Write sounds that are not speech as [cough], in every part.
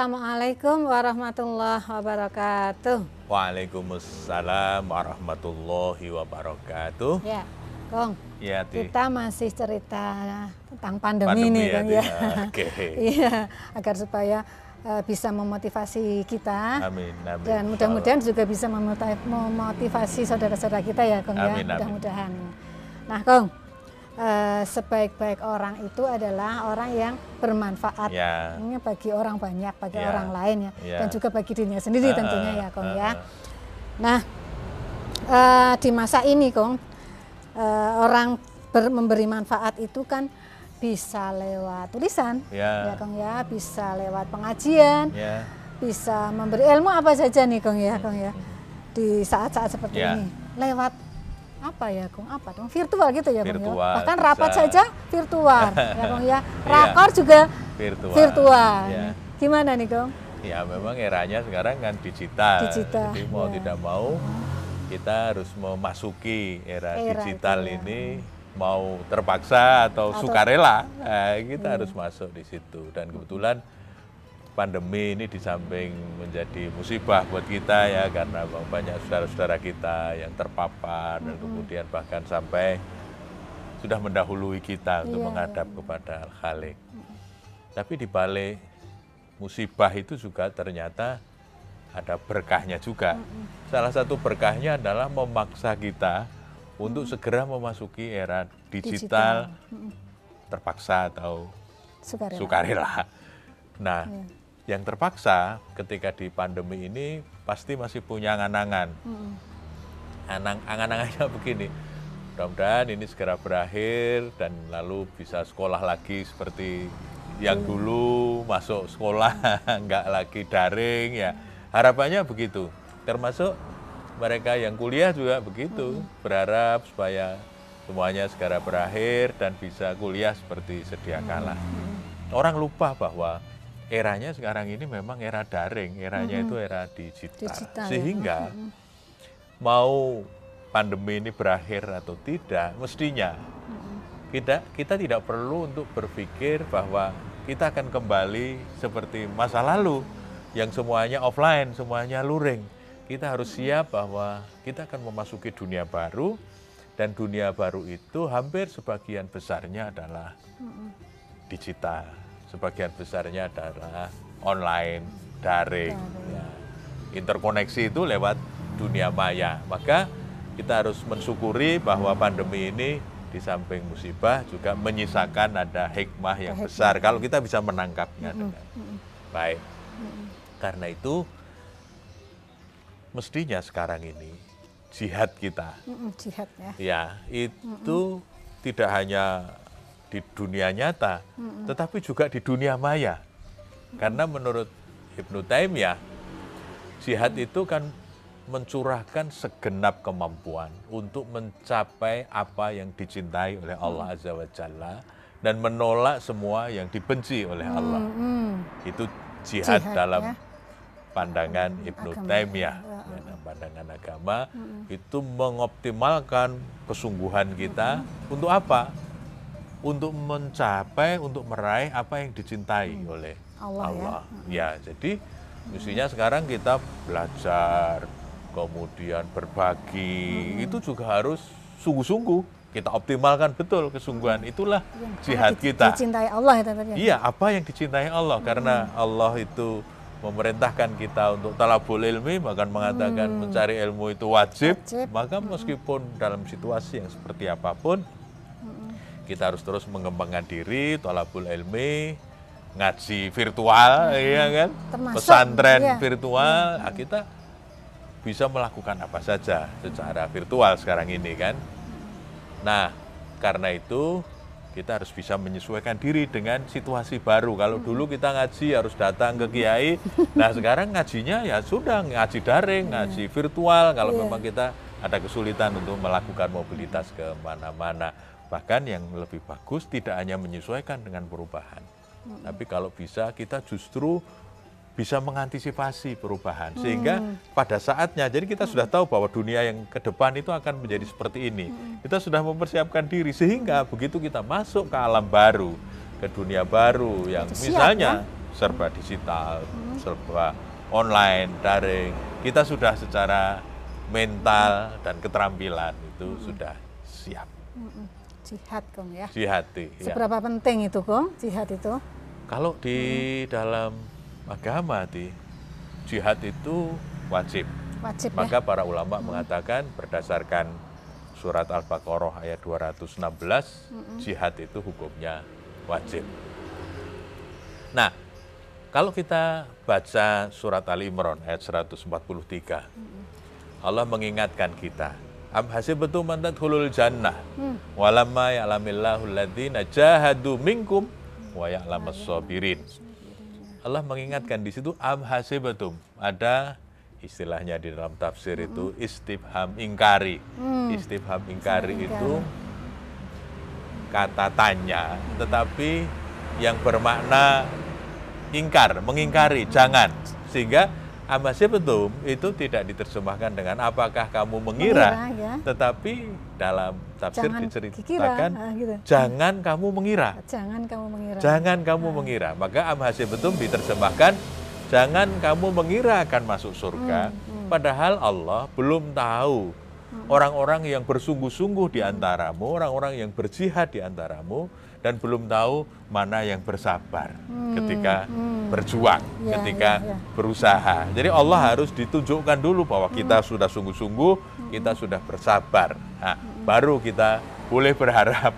Assalamualaikum warahmatullahi wabarakatuh. Waalaikumsalam warahmatullahi wabarakatuh. Ya, Kong. Ya, Ti. Kita masih cerita tentang pandemi, Pandemi ini, ya, Kong Ti. ya. [laughs] Oke. [laughs] Iya, agar supaya eh, bisa memotivasi kita. Amin, amin. Dan mudah-mudahan juga bisa memoti- memotivasi saudara-saudara kita ya, Kong ya. Amin, amin. Mudah-mudahan. Nah, Kong, eh, sebaik-baik orang itu adalah orang yang bermanfaat. Ya. Ini bagi orang banyak, bagi Ya. orang lain ya, Ya. dan juga bagi dirinya sendiri Ah, tentunya ya, Kong ya. ah, Nah, eh, di masa ini, Kong, eh, orang ber- memberi manfaat itu kan bisa lewat tulisan, Ya. ya, Kong ya, bisa lewat pengajian, Ya. bisa memberi ilmu apa saja nih, Kong ya, Kong ya, di saat-saat seperti Ya. ini, lewat apa ya, Kong? Apa dong? Virtual gitu ya, Kong ya. Virtual, Bahkan rapat bisa. saja virtual, [laughs] ya, Kong ya. Iya. Rakor juga Virtual. virtual. Ya. Gimana nih, Kong? Ya, memang eranya sekarang kan digital. Digital, Jadi mau ya. tidak mau kita harus memasuki era, Era digital itu, ya. ini mau terpaksa atau, Atau- sukarela eh, kita harus masuk di situ dan kebetulan pandemi ini di samping menjadi musibah buat kita ya karena banyak saudara-saudara kita yang terpapar dan kemudian bahkan sampai sudah mendahului kita untuk Iya, menghadap kepada Al-Khalik. Tapi di balik musibah itu juga ternyata ada berkahnya juga. Salah satu berkahnya adalah memaksa kita untuk segera memasuki era digital, terpaksa atau Sukarela. sukarela. Nah, Iya. Yang terpaksa ketika di pandemi ini pasti masih punya angan-angan. Angan-angannya [laughs] begini, mudah-mudahan ini segera berakhir dan lalu bisa sekolah lagi seperti yang dulu masuk sekolah [laughs] nggak lagi daring ya. Harapannya begitu. Termasuk mereka yang kuliah juga begitu berharap supaya semuanya segera berakhir dan bisa kuliah seperti sedia kala. Orang lupa bahwa eranya sekarang ini memang era daring eranya itu era digital, Digital, ya. sehingga mau pandemi ini berakhir atau tidak, mestinya kita kita tidak perlu untuk berpikir bahwa kita akan kembali seperti masa lalu yang semuanya offline, semuanya luring. Kita harus siap bahwa kita akan memasuki dunia baru dan dunia baru itu hampir sebagian besarnya adalah digital, sebagian besarnya adalah online, daring. ya. Interkoneksi itu lewat dunia maya. Maka kita harus mensyukuri bahwa pandemi ini di samping musibah juga menyisakan ada hikmah yang besar kalau kita bisa menangkapnya dengan baik. Karena itu mestinya sekarang ini jihad kita jihad ya. ya itu tidak hanya di dunia nyata, tetapi juga di dunia maya. Karena menurut Ibnu Taimiyah, jihad itu kan mencurahkan segenap kemampuan untuk mencapai apa yang dicintai oleh Allah Azza wa Jalla dan menolak semua yang dibenci oleh Allah. Mm-mm. Itu jihad, Jihad, dalam ya. pandangan Ibnu. Taimiyah, Ya, ya, dalam pandangan agama itu mengoptimalkan kesungguhan kita untuk apa? Untuk mencapai, untuk meraih apa yang dicintai oleh Allah, ya. Allah. Ya, jadi mestinya sekarang kita belajar, kemudian berbagi, itu juga harus sungguh-sungguh kita optimalkan betul kesungguhan. Itulah Yang jihad di- kita. Dicintai Allah ya Tante, ya. Iya, apa yang dicintai Allah karena Allah itu memerintahkan kita untuk talabul ilmi bahkan mengatakan mencari ilmu itu wajib, Wajib. maka meskipun dalam situasi yang seperti apa pun kita harus terus mengembangkan diri talabul ilmi ngaji virtual iya kan Termasuk, pesantren iya. virtual nah, kita bisa melakukan apa saja secara virtual sekarang ini kan Nah, karena itu kita harus bisa menyesuaikan diri dengan situasi baru. Kalau dulu kita ngaji harus datang ke kiai, nah sekarang ngajinya ya sudah ngaji daring, ngaji virtual. Kalau Iya. memang kita ada kesulitan untuk melakukan mobilitas ke mana-mana, bahkan yang lebih bagus tidak hanya menyesuaikan dengan perubahan, tapi kalau bisa kita justru bisa mengantisipasi perubahan. Sehingga pada saatnya jadi kita sudah tahu bahwa dunia yang ke depan itu akan menjadi seperti ini. Kita sudah mempersiapkan diri sehingga begitu kita masuk ke alam baru ke dunia baru yang siap, misalnya serba digital, serba online, daring. Kita sudah secara mental dan keterampilan itu sudah siap. Mm-mm. Jihad Kong ya. Jihati. ya. Seberapa penting itu Kong, jihad itu? Kalau di dalam agama di jihad itu wajib. Wajib ya. Maka para ulama mengatakan berdasarkan surat Al-Baqarah ayat 216, jihad itu hukumnya wajib. Nah, kalau kita baca surat Ali Imran ayat 143, Allah mengingatkan kita, Am hasibtum an tadkhulul jannah walamma ya'lamillahu alladzina jahadu minkum wa ya'lamas sabirin. Allah mengingatkan di situ am hasibtum ada istilahnya di dalam tafsir itu istifham ingkari. Istifham ingkari itu kata tanya tetapi yang bermakna ingkar, mengingkari, jangan. Sehingga betul itu tidak diterjemahkan dengan apakah kamu mengira, Mengira, ya. tetapi dalam tafsir Jangan diceritakan dikira, ah, gitu. jangan kamu mengira. Jangan kamu mengira. Jangan kamu mengira. Maka am betul diterjemahkan jangan kamu mengira akan masuk surga. Padahal Allah belum tahu orang-orang yang bersungguh-sungguh di antaramu, orang-orang yang berjihad di antaramu dan belum tahu mana yang bersabar ketika berjuang, Ya, ketika ya, ya. berusaha. Jadi Allah harus ditunjukkan dulu bahwa kita sudah sungguh-sungguh, kita sudah bersabar. Nah, baru kita boleh berharap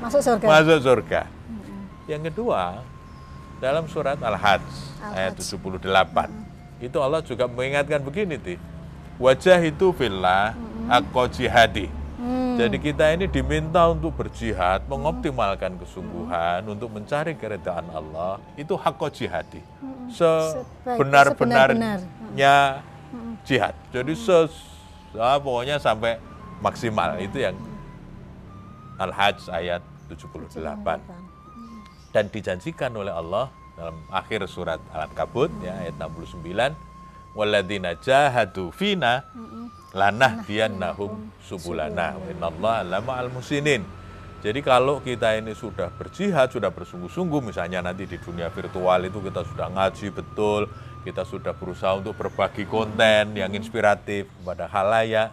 Masuk surga. masuk surga. Yang kedua, dalam surat Al-Hajj ayat Al-Hajj. 78, itu Allah juga mengingatkan begini, Ti. Wajah itu fillah akko jihadi. Hmm. Jadi kita ini diminta untuk berjihad, mengoptimalkan kesungguhan untuk mencari keredaan Allah, itu hakko jihadi. Sebenar-benarnya. jihad. Jadi ses, ah, pokoknya sampai maksimal. Itu yang Al-Hajj ayat 78 dan dijanjikan oleh Allah dalam akhir surat Al-Ankabut ya ayat 69 walladzina jahadu fina lanahdiyannahum subulana wa innallaha lama'al musinin. Jadi kalau kita ini sudah berjihad, sudah bersungguh-sungguh, misalnya nanti di dunia virtual itu kita sudah ngaji betul, kita sudah berusaha untuk berbagi konten yang inspiratif kepada halayak,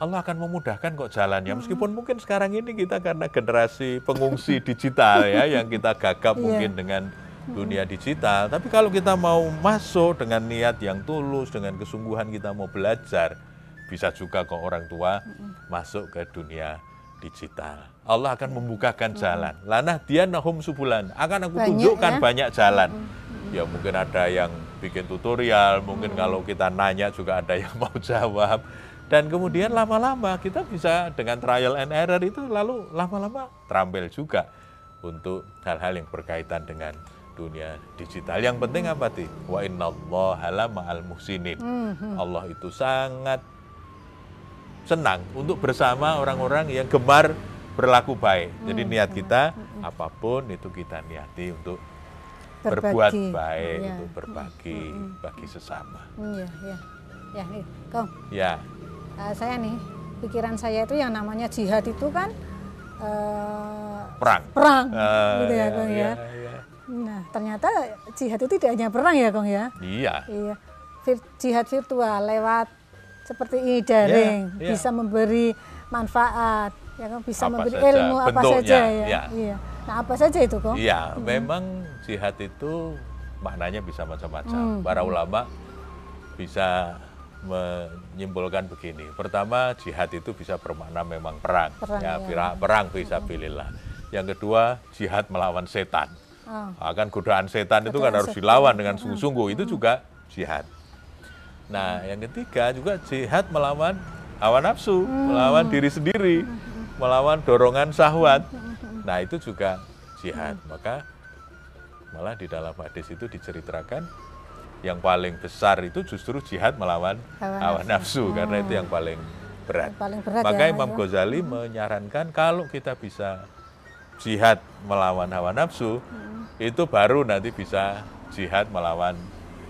Allah akan memudahkan kok jalannya. Meskipun mungkin sekarang ini kita karena generasi pengungsi digital ya, yang kita gagap Iya. mungkin dengan dunia digital. Tapi kalau kita mau masuk dengan niat yang tulus, dengan kesungguhan kita mau belajar, bisa juga kok orang tua masuk ke dunia digital. Allah akan membukakan jalan. Lanah dia nahum subulan. Akan aku Banyak tunjukkan ya. banyak jalan. Ya mungkin ada yang bikin tutorial, mungkin kalau kita nanya juga ada yang [laughs] mau jawab. Dan kemudian lama-lama kita bisa dengan trial and error itu lalu lama-lama terampil juga untuk hal-hal yang berkaitan dengan dunia digital. Yang penting apa sih? Wa innallaha lama'al muhsinin. Allah itu sangat senang untuk bersama orang-orang yang gemar berlaku baik. Jadi niat kita apa pun itu kita niati untuk berbuat Berbagi. baik, Ya. untuk berbagi bagi sesama. Iya, iya. Ya, nih, Kong. Ya, eh, saya nih, pikiran saya itu yang namanya jihad itu kan eh, perang. perang, Ah, gitu ya, ya, Kong ya. ya, ya. Nah, ternyata jihad itu tidak hanya perang ya, Kong ya. Iya, Iya, Vir- jihad virtual lewat seperti ini daring Ya, ya. bisa memberi manfaat, ya kan bisa Apa memberi saja ilmu apa bentuknya, saja ya. ya. Iya. Nah, apa saja itu, Kong? Iya, memang jihad itu maknanya bisa macam-macam. Hmm. Para ulama bisa menyimpulkan begini. Pertama, jihad itu bisa bermakna memang perang. Perang, ya, ya. perang bisa pilihlah. Yang kedua, jihad melawan setan. Oh, Akan godaan setan itu kan Godaan harus dilawan dengan sungguh-sungguh. Itu juga jihad. Nah, yang ketiga juga jihad melawan hawa nafsu, melawan diri sendiri, melawan dorongan syahwat. Nah, itu juga jihad. Maka malah di dalam hadis itu diceritakan yang paling besar itu justru jihad melawan Hawa hawa nafsu. nafsu karena itu yang paling berat. Yang paling berat Maka ya, Imam itu. Ghazali menyarankan kalau kita bisa jihad melawan hawa nafsu, itu baru nanti bisa jihad melawan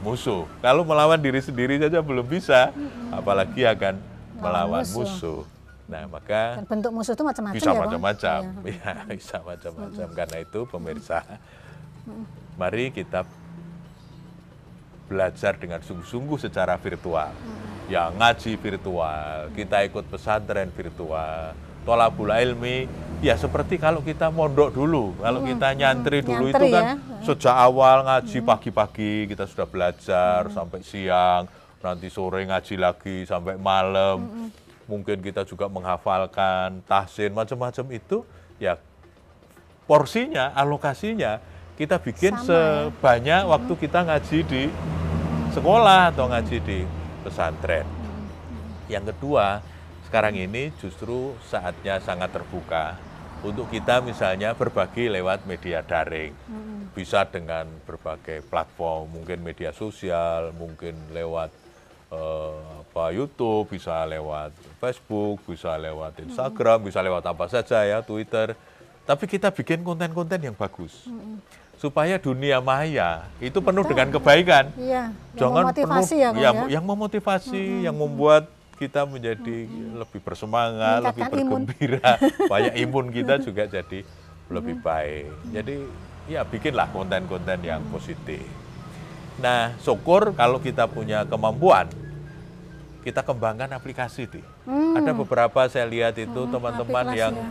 musuh. Kalau melawan diri sendiri saja belum bisa, apalagi akan melawan musuh. musuh. Nah, maka dan bentuk musuh itu macam-macam bisa ya, macam-macam. Iya. [laughs] Ya, bisa macam-macam. Karena itu pemirsa, Mari kita belajar dengan sungguh-sungguh secara virtual. Ya ngaji virtual, kita ikut pesantren virtual, tolabul ilmi, ya seperti kalau kita mondok dulu, kalau kita nyantri dulu Nyantri itu kan ya. sejak awal ngaji pagi-pagi kita sudah belajar sampai siang, nanti sore ngaji lagi sampai malam. Mungkin kita juga menghafalkan tahsin macam-macam itu ya porsinya, alokasinya kita bikin Sama ya. sebanyak waktu kita ngaji di sekolah atau ngaji di pesantren. Yang kedua, sekarang ini justru saatnya sangat terbuka untuk kita misalnya berbagi lewat media daring. Bisa dengan berbagai platform, mungkin media sosial, mungkin lewat eh, apa YouTube, bisa lewat Facebook, bisa lewat Instagram, bisa lewat apa saja ya, Twitter. Tapi kita bikin konten-konten yang bagus. Supaya dunia maya itu penuh dengan kebaikan Iya, yang jangan memotivasi penuh, ya, yang, ya. yang memotivasi, yang membuat kita menjadi lebih bersemangat, lebih Meningkatkan imun. bergembira, [laughs] banyak imun kita juga jadi lebih baik. Jadi ya bikinlah konten-konten yang positif. Nah, syukur kalau kita punya kemampuan, kita kembangkan aplikasi nih. Ada beberapa saya lihat itu teman-teman aplikasi yang ya.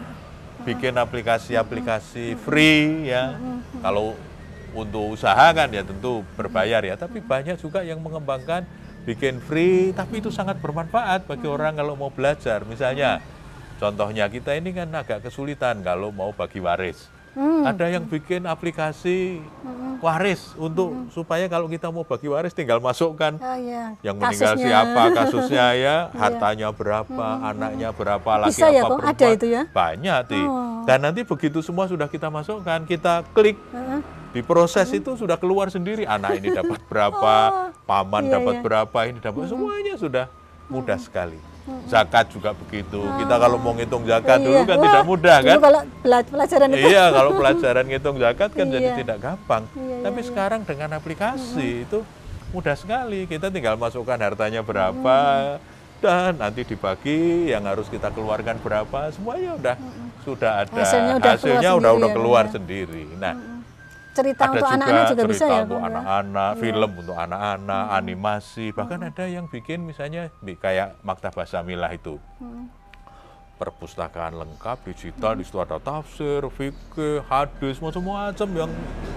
bikin aplikasi-aplikasi free ya. Kalau untuk usaha kan ya tentu berbayar ya, tapi banyak juga yang mengembangkan bikin free tapi itu sangat bermanfaat bagi orang kalau mau belajar. Misalnya contohnya kita ini kan agak kesulitan kalau mau bagi waris. Hmm. Ada yang bikin aplikasi waris untuk supaya kalau kita mau bagi waris tinggal masukkan Oh, iya. yang meninggal Kasusnya. siapa, kasusnya ya, [laughs] hartanya berapa, anaknya berapa, laki Bisa ya, apa perempuan. Ada itu ya? Banyak, Ti. Oh. Dan nanti begitu semua sudah kita masukkan, kita klik, Heeh. diproses itu sudah keluar sendiri. Anak ini dapat [laughs] berapa, paman iya, dapat iya. berapa, ini dapat, semuanya sudah mudah sekali. Zakat juga begitu. Kita kalau mau ngitung zakat dulu Iya. kan Wah, tidak mudah dulu kan? kalau pelajaran itu Iya, kalau [laughs] pelajaran ngitung zakat kan jadi Iya. tidak gampang. Iya, Tapi sekarang dengan aplikasi itu mudah sekali. Kita tinggal masukkan hartanya berapa dan nanti dibagi yang harus kita keluarkan berapa, semuanya udah sudah ada Hasilnya udah keluar hasilnya udah sendiri udah ya, keluar ya? sendiri. Nah, cerita ada untuk juga anak-anak juga cerita bisa ya, untuk ya? anak-anak, film untuk anak-anak, animasi, bahkan ada yang bikin misalnya kayak Maktabah Samilah itu. Perpustakaan lengkap digital, di situ ada tafsir, fikih, hadis, macam-macam yang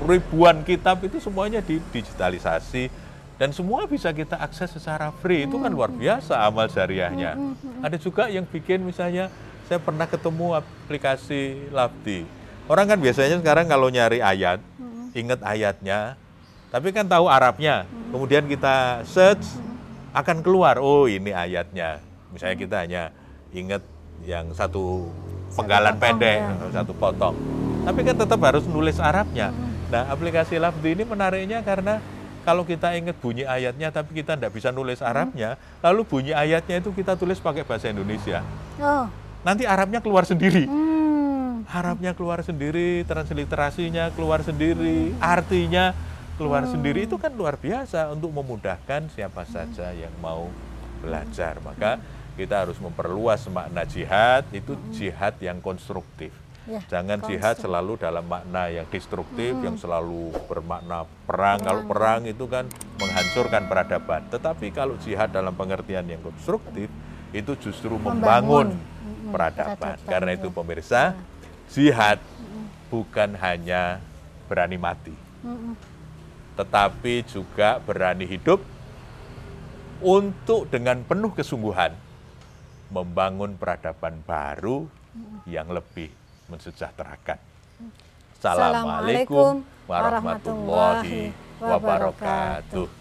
ribuan kitab itu semuanya didigitalisasi dan semua bisa kita akses secara free. Itu kan luar biasa amal jariahnya. Ada juga yang bikin misalnya saya pernah ketemu aplikasi Labdi. Orang kan biasanya sekarang kalau nyari ayat, ingat ayatnya, tapi kan tahu Arabnya. Kemudian kita search, akan keluar, oh ini ayatnya. Misalnya kita hanya ingat yang satu penggalan potong, pendek, ya. satu potong. Tapi kan tetap harus nulis Arabnya. Nah, aplikasi Lafdi ini menariknya karena kalau kita ingat bunyi ayatnya tapi kita tidak bisa nulis Arabnya, lalu bunyi ayatnya itu kita tulis pakai bahasa Indonesia. Oh. Nanti Arabnya keluar sendiri. Hmm. Arabnya keluar sendiri, transliterasinya keluar sendiri, artinya keluar sendiri itu kan luar biasa untuk memudahkan siapa saja yang mau belajar. Maka kita harus memperluas makna jihad itu jihad yang konstruktif. Ya, Jangan jihad selalu dalam makna yang destruktif, yang selalu bermakna perang. Kalau perang itu kan menghancurkan peradaban. Tetapi kalau jihad dalam pengertian yang konstruktif, itu justru membangun, Membangun. peradaban. peradaban, Karena ya. itu pemirsa, jihad bukan hanya berani mati, tetapi juga berani hidup untuk dengan penuh kesungguhan membangun peradaban baru yang lebih mensejahterakan. Assalamualaikum warahmatullahi wabarakatuh.